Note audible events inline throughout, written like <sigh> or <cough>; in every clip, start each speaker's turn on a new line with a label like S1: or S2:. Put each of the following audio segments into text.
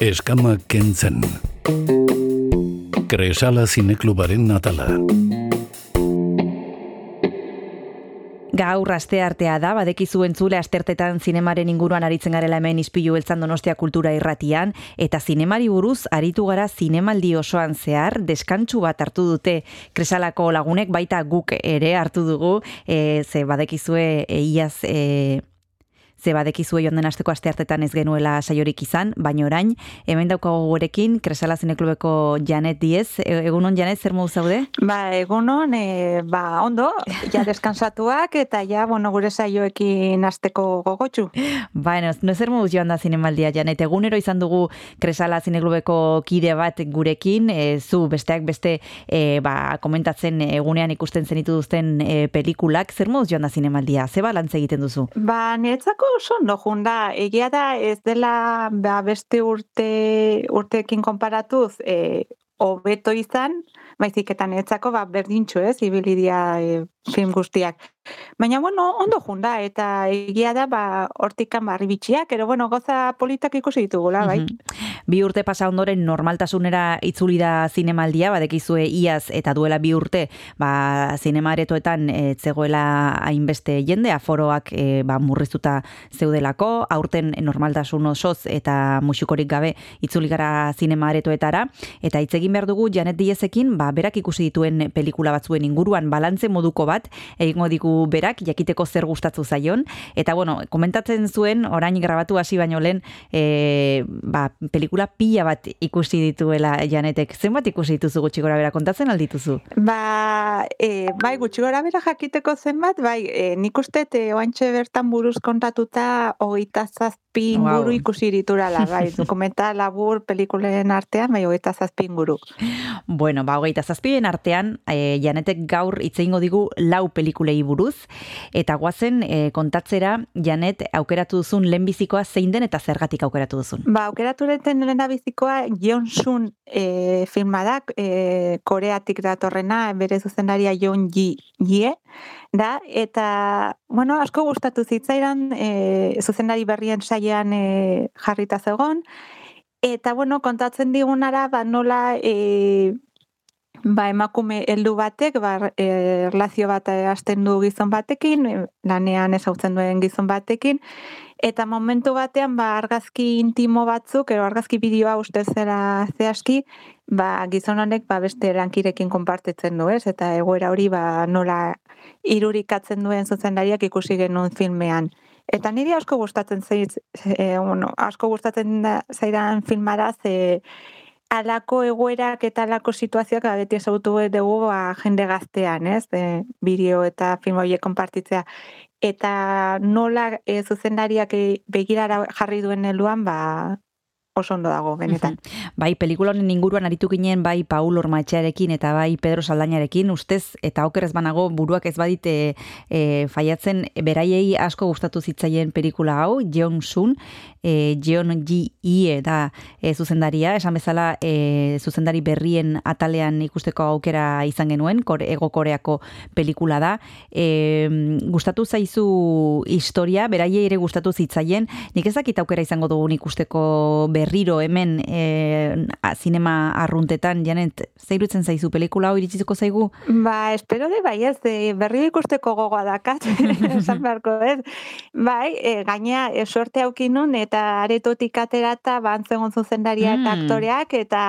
S1: Eskama kentzen. Kresala zineklubaren natala.
S2: Gaur aste artea da, badekizu entzule astertetan zinemaren inguruan aritzen garela hemen izpilu eltzan donostia kultura irratian, eta zinemari buruz aritu gara zinemaldi osoan zehar, deskantsu bat hartu dute kresalako lagunek, baita guk ere hartu dugu, e, ze badekizue e, iaz e, ze badekizu joan den asteko aste hartetan ez genuela saiorik izan, baina orain, hemen daukago gurekin, Kresala Zineklubeko Janet Diez. E, egunon, Janet, zer modu zaude?
S3: Ba, egunon, e, ba, ondo, ja deskansatuak, eta ja, bueno, gure saioekin asteko gogotxu.
S2: Ba, no, no zer modu joan da zinemaldia, Janet, egunero izan dugu Kresala Zineklubeko kide bat gurekin, e, zu besteak beste, e, ba, komentatzen egunean ikusten zenitu duzten e, pelikulak, zer modu joan da zinemaldia, ze balantze egiten duzu?
S3: Ba, niretzako oso ondo junda, egia da ez dela ba, beste urte urteekin konparatuz e, hobeto izan, baizik eta netzako ba, berdintxo ez, ibilidia e, film guztiak. Baina, bueno, ondo junda, eta egia da, ba, hortikan barri bitxiak, ero, bueno, goza politak ikusi ditugula, bai.
S2: Bi urte pasa ondoren normaltasunera itzuli da zinemaldia, badekizue iaz eta duela bi urte, ba, zinemaretoetan e, zegoela hainbeste jende, aforoak e, ba, murriztuta zeudelako, aurten normaltasun osoz eta musikorik gabe itzuli gara zinemaretoetara, eta hitz egin behar dugu Janet Diezekin, ba, berak ikusi dituen pelikula batzuen inguruan balantze moduko bat, egingo digu berak, jakiteko zer gustatzu zaion, eta bueno, komentatzen zuen, orain grabatu hasi baino lehen, e, ba, pelikula pila bat ikusi dituela janetek. Zenbat ikusi dituzu gutxi gora bera, kontatzen aldituzu?
S3: Ba, e, bai, gutxi gora bera jakiteko zenbat, bai, e, nik uste, e, oantxe bertan buruz kontatuta, hogeita zazpi inguru wow. ikusi diturala, bai, <laughs> dokumenta labur pelikulen artean, bai, hogeita zazpi inguru.
S2: Bueno, ba, hogeita zazpien artean, e, janetek gaur itzeingo digu lau pelikulei buruz, eta guazen e, kontatzera, Janet, aukeratu duzun lehenbizikoa zein den eta zergatik aukeratu duzun?
S3: Ba, aukeratu den lehenbizikoa Jonsun e, filmadak, e, koreatik datorrena, bere zuzendaria Jon Ji, Jie, da, eta, bueno, asko gustatu zitzaidan, e, zuzendari berrien saiean e, jarrita zegon, Eta, bueno, kontatzen digunara, ba, nola e, ba, emakume heldu batek, ba, e, relazio bat hasten du gizon batekin, e, lanean ezautzen duen gizon batekin, eta momentu batean ba, argazki intimo batzuk, ero argazki bideoa uste zera zehazki, ba, gizon honek ba, beste erankirekin konpartitzen du, ez? eta egoera hori ba, nola irurikatzen duen zuzendariak ikusi genuen filmean. Eta niri asko gustatzen zaiz, e, bueno, asko gustatzen zaidan filmara ze alako egoerak eta alako situazioak beti ezagutu dugu ba, jende gaztean, ez? E, bideo eta film horiek konpartitzea. Eta nola e, zuzendariak e, begirara jarri duen heluan, ba, oso ondo dago, benetan.
S2: Bai, pelikula honen inguruan aritu ginen, bai Paul Ormaetxearekin eta bai Pedro Saldainarekin, ustez, eta okerrez banago, buruak ez badite e, faiatzen, beraiei asko gustatu zitzaien pelikula hau, Jeon Sun, e, Jeon Ji Ie da e, zuzendaria, esan bezala e, zuzendari berrien atalean ikusteko aukera izan genuen, kore, ego koreako pelikula da. E, gustatu zaizu historia, beraiei ere gustatu zitzaien, nik ezakit aukera izango dugun ikusteko berriro hemen e, a, zinema arruntetan, janet, zeirutzen zaizu pelikula hau iritsiko zaigu?
S3: Ba, espero de bai ez, de berri ikusteko gogoa dakat, <laughs> esan <laughs> beharko ez. Bai, e, gaina e, sorte haukinun eta aretotik aterata bantzegon zuzendaria eta mm. aktoreak eta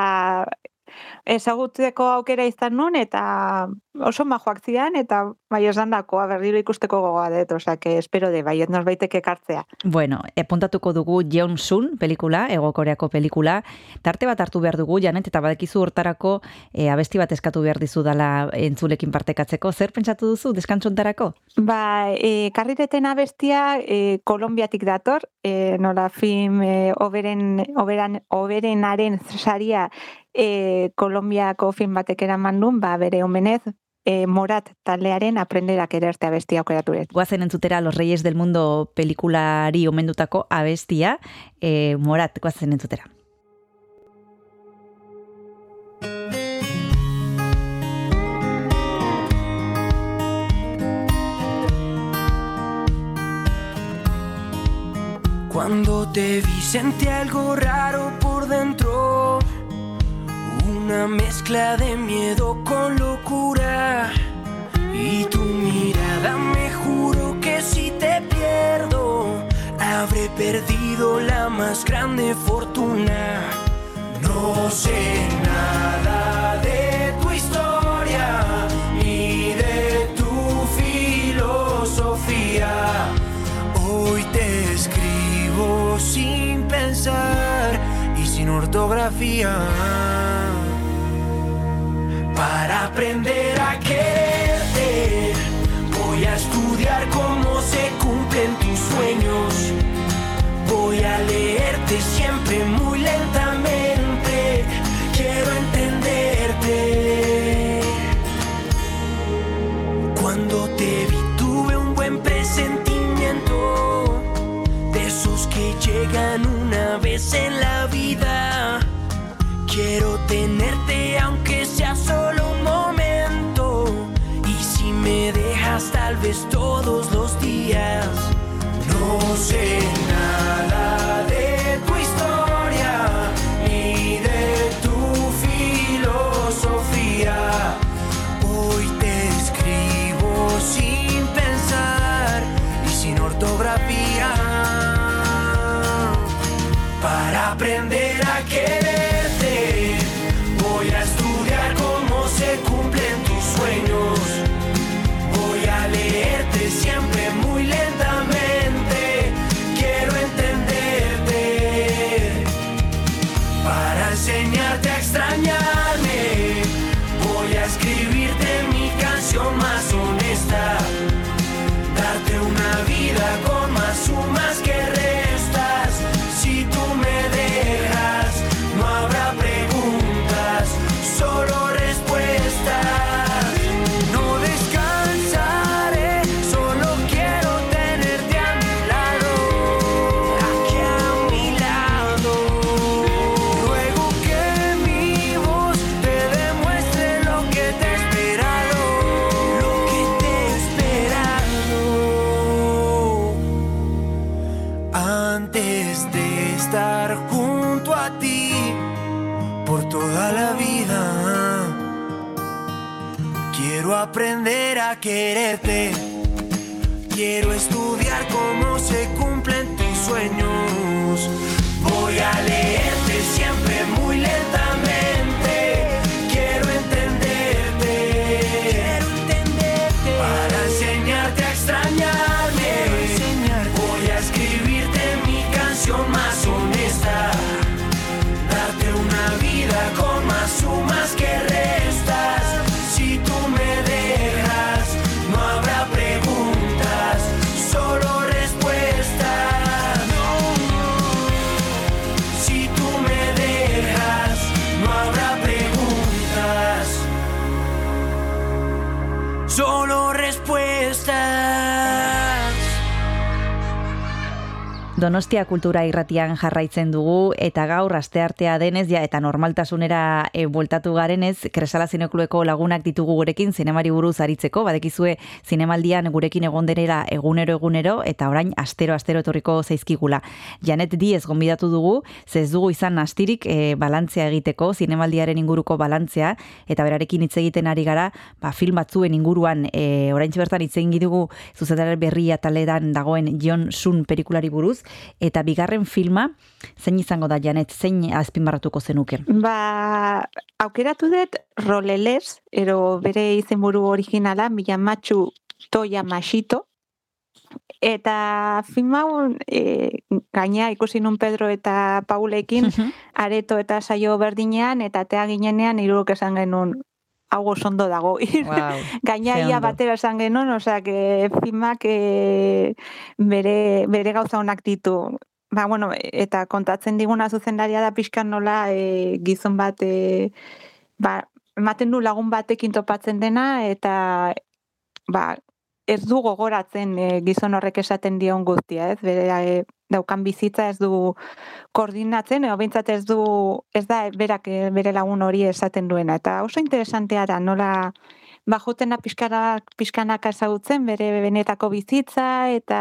S3: ezagutzeko aukera izan nun, eta oso majoak zian, eta bai esan dakoa berriro ikusteko gogoa dut, que espero de bai, etnos baiteke kartzea.
S2: Bueno, epuntatuko dugu Jeon Sun pelikula, ego koreako pelikula, tarte bat hartu behar dugu, janet, eta badekizu hortarako e, abesti bat eskatu behar dizu dala entzulekin partekatzeko, zer pentsatu duzu, deskantzontarako?
S3: Ba, e, karrireten abestia e, Kolombiatik dator, e, nola film e, oberen, oberan, oberenaren saria e, Kolombiako film batek eraman ba, bere omenez, e, Morat taldearen aprenderak erarte abestia okeraturet.
S2: Guazen entzutera Los Reyes del Mundo pelikulari omendutako abestia, e, Morat, guazen entzutera.
S4: Cuando te vi sentí algo raro por una mezcla de miedo con locura. Y tu mirada me juro que si te pierdo, habré perdido la más grande fortuna. No sé nada de tu historia ni de tu filosofía. Hoy te escribo sin pensar y sin ortografía. Aprender a quererte, voy a estudiar cómo se cumplen tus sueños. Voy a leerte siempre muy lentamente. Aprender
S2: Donostia kultura irratian jarraitzen dugu eta gaur asteartea denez ja eta normaltasunera e, bueltatu garenez Kresala Zineklueko lagunak ditugu gurekin zinemari buruz aritzeko badekizue zinemaldian gurekin egonderera egunero egunero eta orain astero astero etorriko zaizkigula. Janet Diez gonbidatu dugu, ze ez dugu izan astirik e, balantzea egiteko zinemaldiaren inguruko balantzea eta berarekin hitz egiten ari gara, ba film batzuen inguruan e, oraintxe bertan hitz egin dugu zuzendarar berria taledan dagoen John Sun pelikulari buruz eta bigarren filma zein izango da Janet, zein azpimarratuko zenuke?
S3: Ba, aukeratu dut roleles, ero bere izenburu originala, Miyamatsu Toya Mashito, eta film hau e, gaina ikusi nun Pedro eta Paulekin areto eta saio berdinean eta tea ginenean iruruk esan genuen hau ondo dago. <laughs>
S2: Wow,
S3: Gaina
S2: ze
S3: ia
S2: ondo.
S3: batera esan genuen, osea, que filmak e, bere, bere gauza honak ditu. Ba, bueno, eta kontatzen diguna zuzendaria da pixkan nola e, gizon bat, e, ba, ematen du lagun batekin topatzen dena, eta ba, ez du gogoratzen e, gizon horrek esaten dion guztia, ez? Bere e, daukan bizitza ez du koordinatzen, edo behintzat ez du, ez da berak e, bere lagun hori esaten duena. Eta oso interesantea da, nola ba, jotena pixkanak, pixkanaka ezagutzen, bere benetako bizitza, eta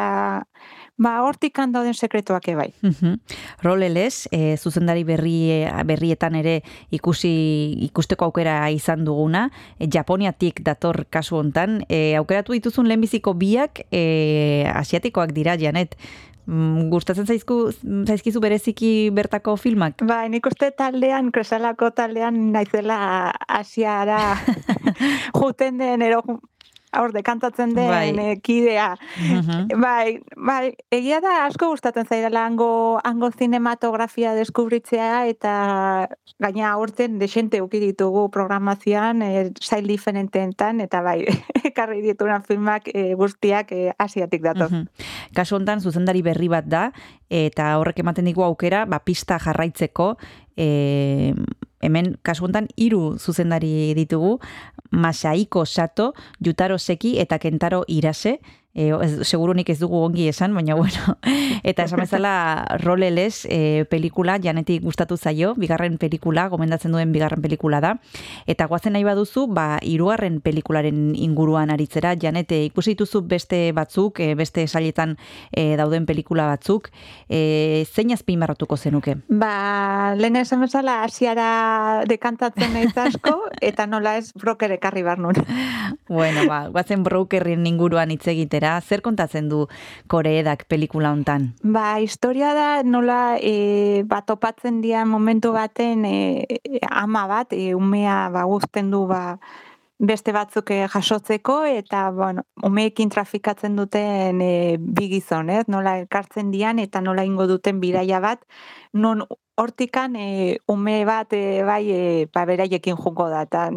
S3: ba, hortik dauden sekretuak ebai.
S2: Mhm. Roleles, e, zuzendari berri, berrietan ere ikusi ikusteko aukera izan duguna, e, Japoniatik dator kasu hontan, e, aukeratu dituzun lehenbiziko biak e, asiatikoak dira, Janet, gustatzen zaizku zaizkizu bereziki bertako filmak?
S3: Ba, nik uste taldean, kresalako taldean naizela asiara <laughs> juten den, ero hor dekantatzen den bai. Kidea. Mhm. Bai, bai, egia da asko gustatzen zaidala hango hango cinematografia deskubritzea eta gaina aurten desente uki ditugu programazioan e, sail diferenteetan eta bai, <laughs> ekarri dituran filmak e, guztiak e, asiatik datoz. Mm
S2: Kasu hontan zuzendari berri bat da eta horrek ematen digu aukera, ba pista jarraitzeko e, hemen kasu hontan hiru zuzendari ditugu Masaiko Sato, Jutaro Seki eta Kentaro Irase, e, ez, segurunik ez dugu ongi esan, baina <laughs> bueno, eta esan bezala roleles e, pelikula, janetik gustatu zaio, bigarren pelikula, gomendatzen duen bigarren pelikula da, eta guazen nahi baduzu, ba, irugarren pelikularen inguruan aritzera, janete ikusi dituzu beste batzuk, e, beste sailetan e, dauden pelikula batzuk, e, zein azpimarratuko zenuke?
S3: Ba, lehen esan bezala, asiara dekantatzen nahi asko, <laughs> eta nola ez broker ekarri barnun.
S2: bueno, ba, guazen brokerrin inguruan hitz zer kontatzen du koreedak pelikula hontan?
S3: Ba, historia da nola e, bat topatzen dira momentu baten e, ama bat, e, umea ba, guzten du ba, beste batzuk jasotzeko eta bueno, umeekin trafikatzen duten e, bigizon, ez? Nola elkartzen dian eta nola ingo duten bidaia bat, non hortikan e, ume bat e, bai e, ba, beraiekin jungo da. Eta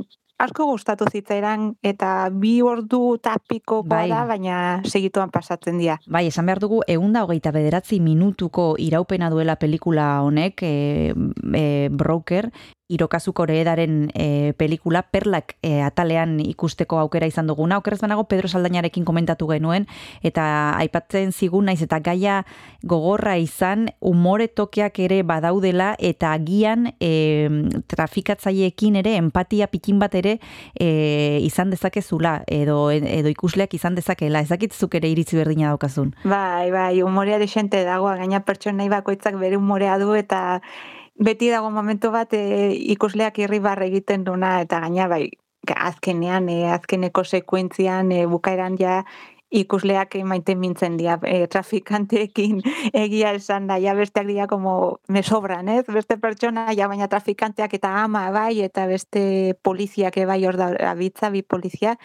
S3: asko gustatu zitzaidan eta bi ordu tapiko bai. bada, baina segituan pasatzen dira.
S2: Bai, esan behar dugu, eunda hogeita bederatzi minutuko iraupena duela pelikula honek, e, e, broker, Irokazu Koreedaren e, pelikula perlak e, atalean ikusteko aukera izan duguna. Okeraz banago Pedro Saldañarekin komentatu genuen eta aipatzen zigun naiz eta gaia gogorra izan umore tokiak ere badaudela eta agian e, trafikatzaileekin ere empatia pikin bat ere e, izan dezakezula edo edo ikusleak izan dezakela. Ezakitzuk ere iritzi berdina daukazun.
S3: Bai, bai, umorea desente dago, gaina pertsonei bakoitzak bere umorea du eta beti dago momentu bat e, ikusleak irribar egiten duna eta gaina bai azkenean e, azkeneko sekuentzian e, bukaeran ja ikusleak maite mintzen dira e, trafikanteekin <laughs> egia esan da, ja besteak dira como me sobran, ez? Beste pertsona, ja baina trafikanteak eta ama bai, eta beste poliziak bai hor da, abitza, bi polizia,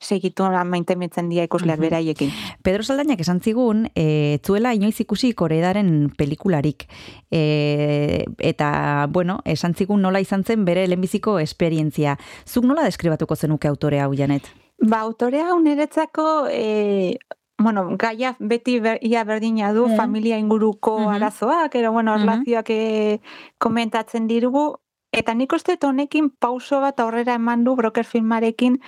S3: segitu maite metzen ikusleak beraiekin.
S2: Pedro Saldainak esan zigun, e, zuela inoiz ikusi koredaren pelikularik. E, eta, bueno, esan zigun nola izan zen bere lehenbiziko esperientzia. Zuk nola deskribatuko zenuke autore hau, Janet?
S3: Ba, autore hau niretzako... E, Bueno, gaia beti ber, ia berdina du mm. familia inguruko mm -hmm. arazoak, ero bueno, erlazioak mm komentatzen dirugu, eta nik uste honekin pauso bat aurrera eman du broker filmarekin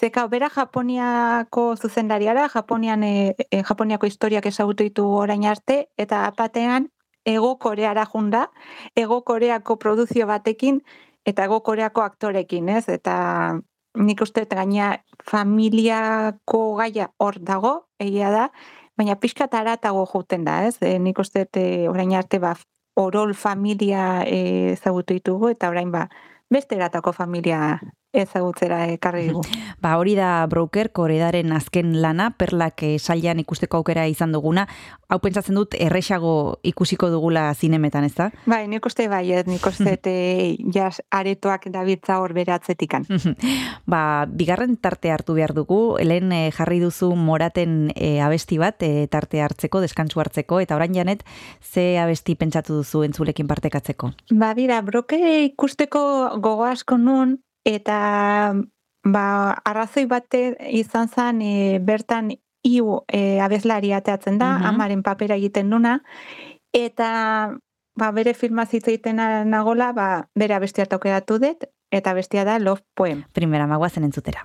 S3: Zeka, bera Japoniako zuzendariara, Japonian, e, e, Japoniako historiak ezagutu ditu orain arte, eta apatean ego koreara junda, ego koreako produzio batekin, eta ego koreako aktorekin, ez? Eta nik uste gaina familiako gaia hor dago, egia da, baina pixka eta aratago juten da, ez? E, nik uste orain arte ba, orol familia ezagutu ditugu, eta orain ba, beste eratako familia ezagutzera ekarri dugu. <laughs>
S2: Ba, hori da broker koredaren azken lana, perlak eh, salian ikusteko aukera izan duguna. Hau pentsatzen dut erresago ikusiko dugula zinemetan, ez da?
S3: Bai, nik uste bai, nik uste <laughs> jas aretoak dabiltza hor beratzetikan. <laughs>
S2: ba, bigarren tarte hartu behar dugu, helen eh, jarri duzu moraten e, abesti bat, e, tarte hartzeko, deskantsu hartzeko, eta orain janet, ze abesti pentsatu duzu entzulekin partekatzeko?
S3: Ba, bira, broker ikusteko gogo asko nun, eta ba, arrazoi bate izan zen e, bertan iu e, abezlari ateatzen da, uh amaren papera egiten duna, eta ba, bere filma egiten nagola, ba, bere abestia tokeratu dut, eta bestia da Love Poem.
S2: Primera magoazen entzutera.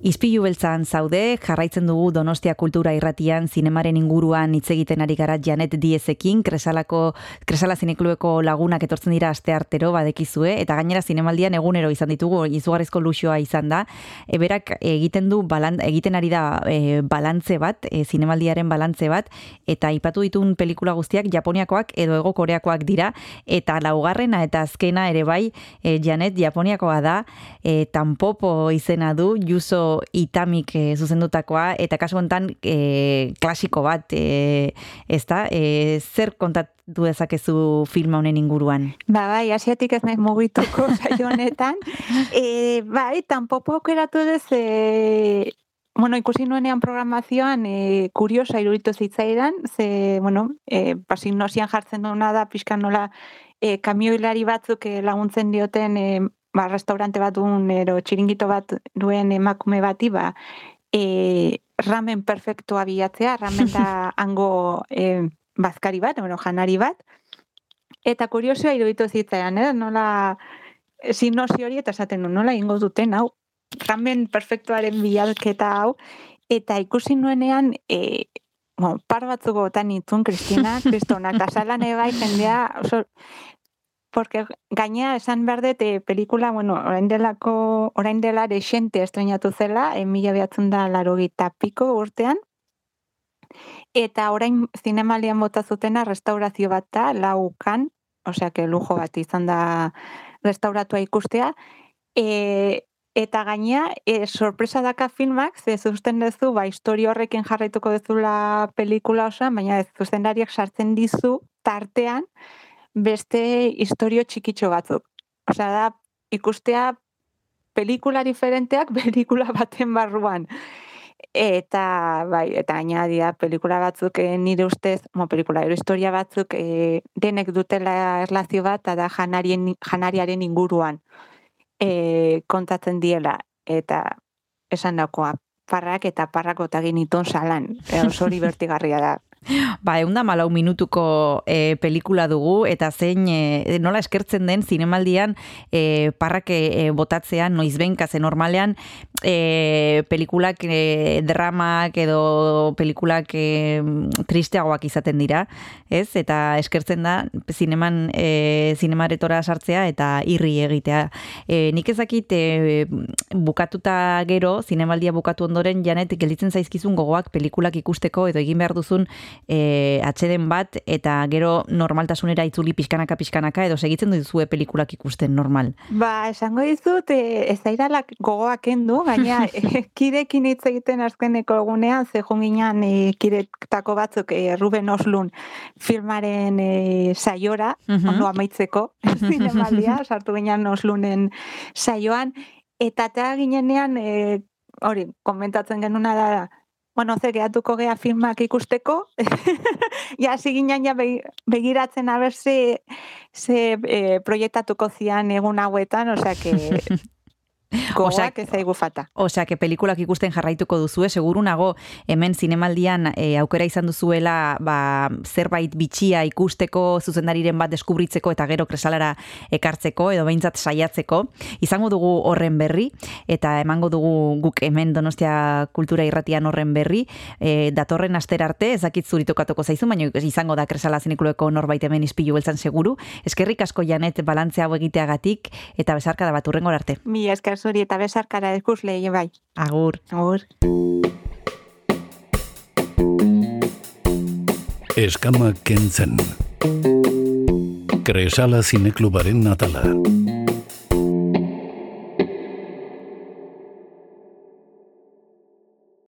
S2: Izpilu beltzan zaude, jarraitzen dugu Donostia Kultura Irratian zinemaren inguruan hitz egiten ari gara Janet Diezekin, Kresalako Kresala Zineklueko lagunak etortzen dira aste artero badekizue eta gainera zinemaldian egunero izan ditugu izugarrizko luxoa izan da. Eberak egiten du balan, egiten ari da e, balantze bat, e, zinemaldiaren balantze bat eta aipatu ditun pelikula guztiak Japoniakoak edo Ego Koreakoak dira eta laugarrena eta azkena ere bai e, Janet Japoniakoa da, e, Tampopo izena du, Juso itamik e, zuzendutakoa, eta kasu hontan e, klasiko bat, e, ez da, e, zer kontatu dezakezu filma honen inguruan?
S3: Ba, bai, asiatik ez nahi mugituko <laughs> saio honetan. e, bai, tanpopo aukeratu dez, e, bueno, ikusi nuenean programazioan e, kuriosa iruditu zitzaidan, ze, bueno, e, pasin nosian jartzen duena da, pixkan nola, e, kamioilari batzuk laguntzen dioten e, ba, restaurante bat duen, ero txiringito bat duen emakume bati, ba, e, ramen perfektua bilatzea, ramen da <laughs> hango e, bazkari bat, bueno, janari bat, eta kuriosioa iruditu zitzaian, eh? nola, sinopsi hori eta esaten du, nola ingo duten, hau, ramen perfektuaren bialketa hau, eta ikusi nuenean, e, bueno, par batzuko botan itun, Kristina, Kristona, <laughs> kasalan ebai jendea, oso, porque gaina esan behar dut eh, pelikula, bueno, orain delako, orain dela desente estrenatu zela, en mila behatzen da laro piko urtean, eta orain zinemalian bota zutena restaurazio bat da, laukan, osea, que lujo bat izan da restauratua ikustea, e, eta gaina, e, sorpresa daka filmak, ze zuzten dezu, ba, historio horrekin jarraituko dezula pelikula osoan, baina ez zuzendariak sartzen dizu tartean, beste historio txikitxo batzuk. Osea, da, ikustea pelikula diferenteak <laughs> pelikula baten barruan. Eta, bai, eta ainadia pelikula batzuk e, nire ustez, mo, pelikula, ero historia batzuk e, denek dutela erlazio bat, eta janarien, janariaren inguruan e, kontatzen diela. Eta esan dakoa, parrak eta parrako eta geniton salan. <laughs> E, hori bertigarria da. <laughs>
S2: Ba, egun da malau minutuko e, pelikula dugu, eta zein e, nola eskertzen den zinemaldian e, parrak e, botatzean, noiz benka, ze normalean e, pelikulak e, dramak edo pelikulak e, tristeagoak izaten dira, ez? Eta eskertzen da zineman e, zinemaretora sartzea eta irri egitea. E, nik ezakit e, bukatuta gero, zinemaldia bukatu ondoren, janet, gelditzen zaizkizun gogoak pelikulak ikusteko edo egin behar duzun e, atxeden bat eta gero normaltasunera itzuli pixkanaka pixkanaka edo segitzen duzue pelikulak ikusten normal.
S3: Ba, esango dizut, e, ez dairalak gogoak endu, gaina <laughs> e, kidekin hitz egiten azkeneko egunean, ze junginan e, kidetako batzuk e, Ruben Oslun filmaren e, saiora, uh -huh. ondo amaitzeko, <laughs> zinemaldia, sartu ginen Oslunen saioan, eta eta ginenean, e, hori, komentatzen genuna da, bueno, ze gehatuko gea filmak ikusteko, <laughs> ja, ziginan ja begiratzen haber ze, ze e, proiektatuko zian egun hauetan, osea, que <laughs> Gogoak ez zaigu fata.
S2: Osea, que pelikulak ikusten jarraituko duzue, seguru nago hemen zinemaldian e, aukera izan duzuela ba, zerbait bitxia ikusteko, zuzendariren bat deskubritzeko eta gero kresalara ekartzeko edo behintzat saiatzeko. Izango dugu horren berri eta emango dugu guk hemen donostia kultura irratian horren berri. E, datorren aster arte, ezakit zuritukatuko zaizu, baina izango da kresala zinekuloeko norbait hemen izpilu beltzan seguru. Eskerrik asko janet balantzea hau egiteagatik eta bezarka da bat urrengor arte.
S3: Mi esker zuri eta besarkara ikusle bai.
S2: Agur.
S3: Agur.
S1: Eskama kentzen. Kresala zineklubaren natala.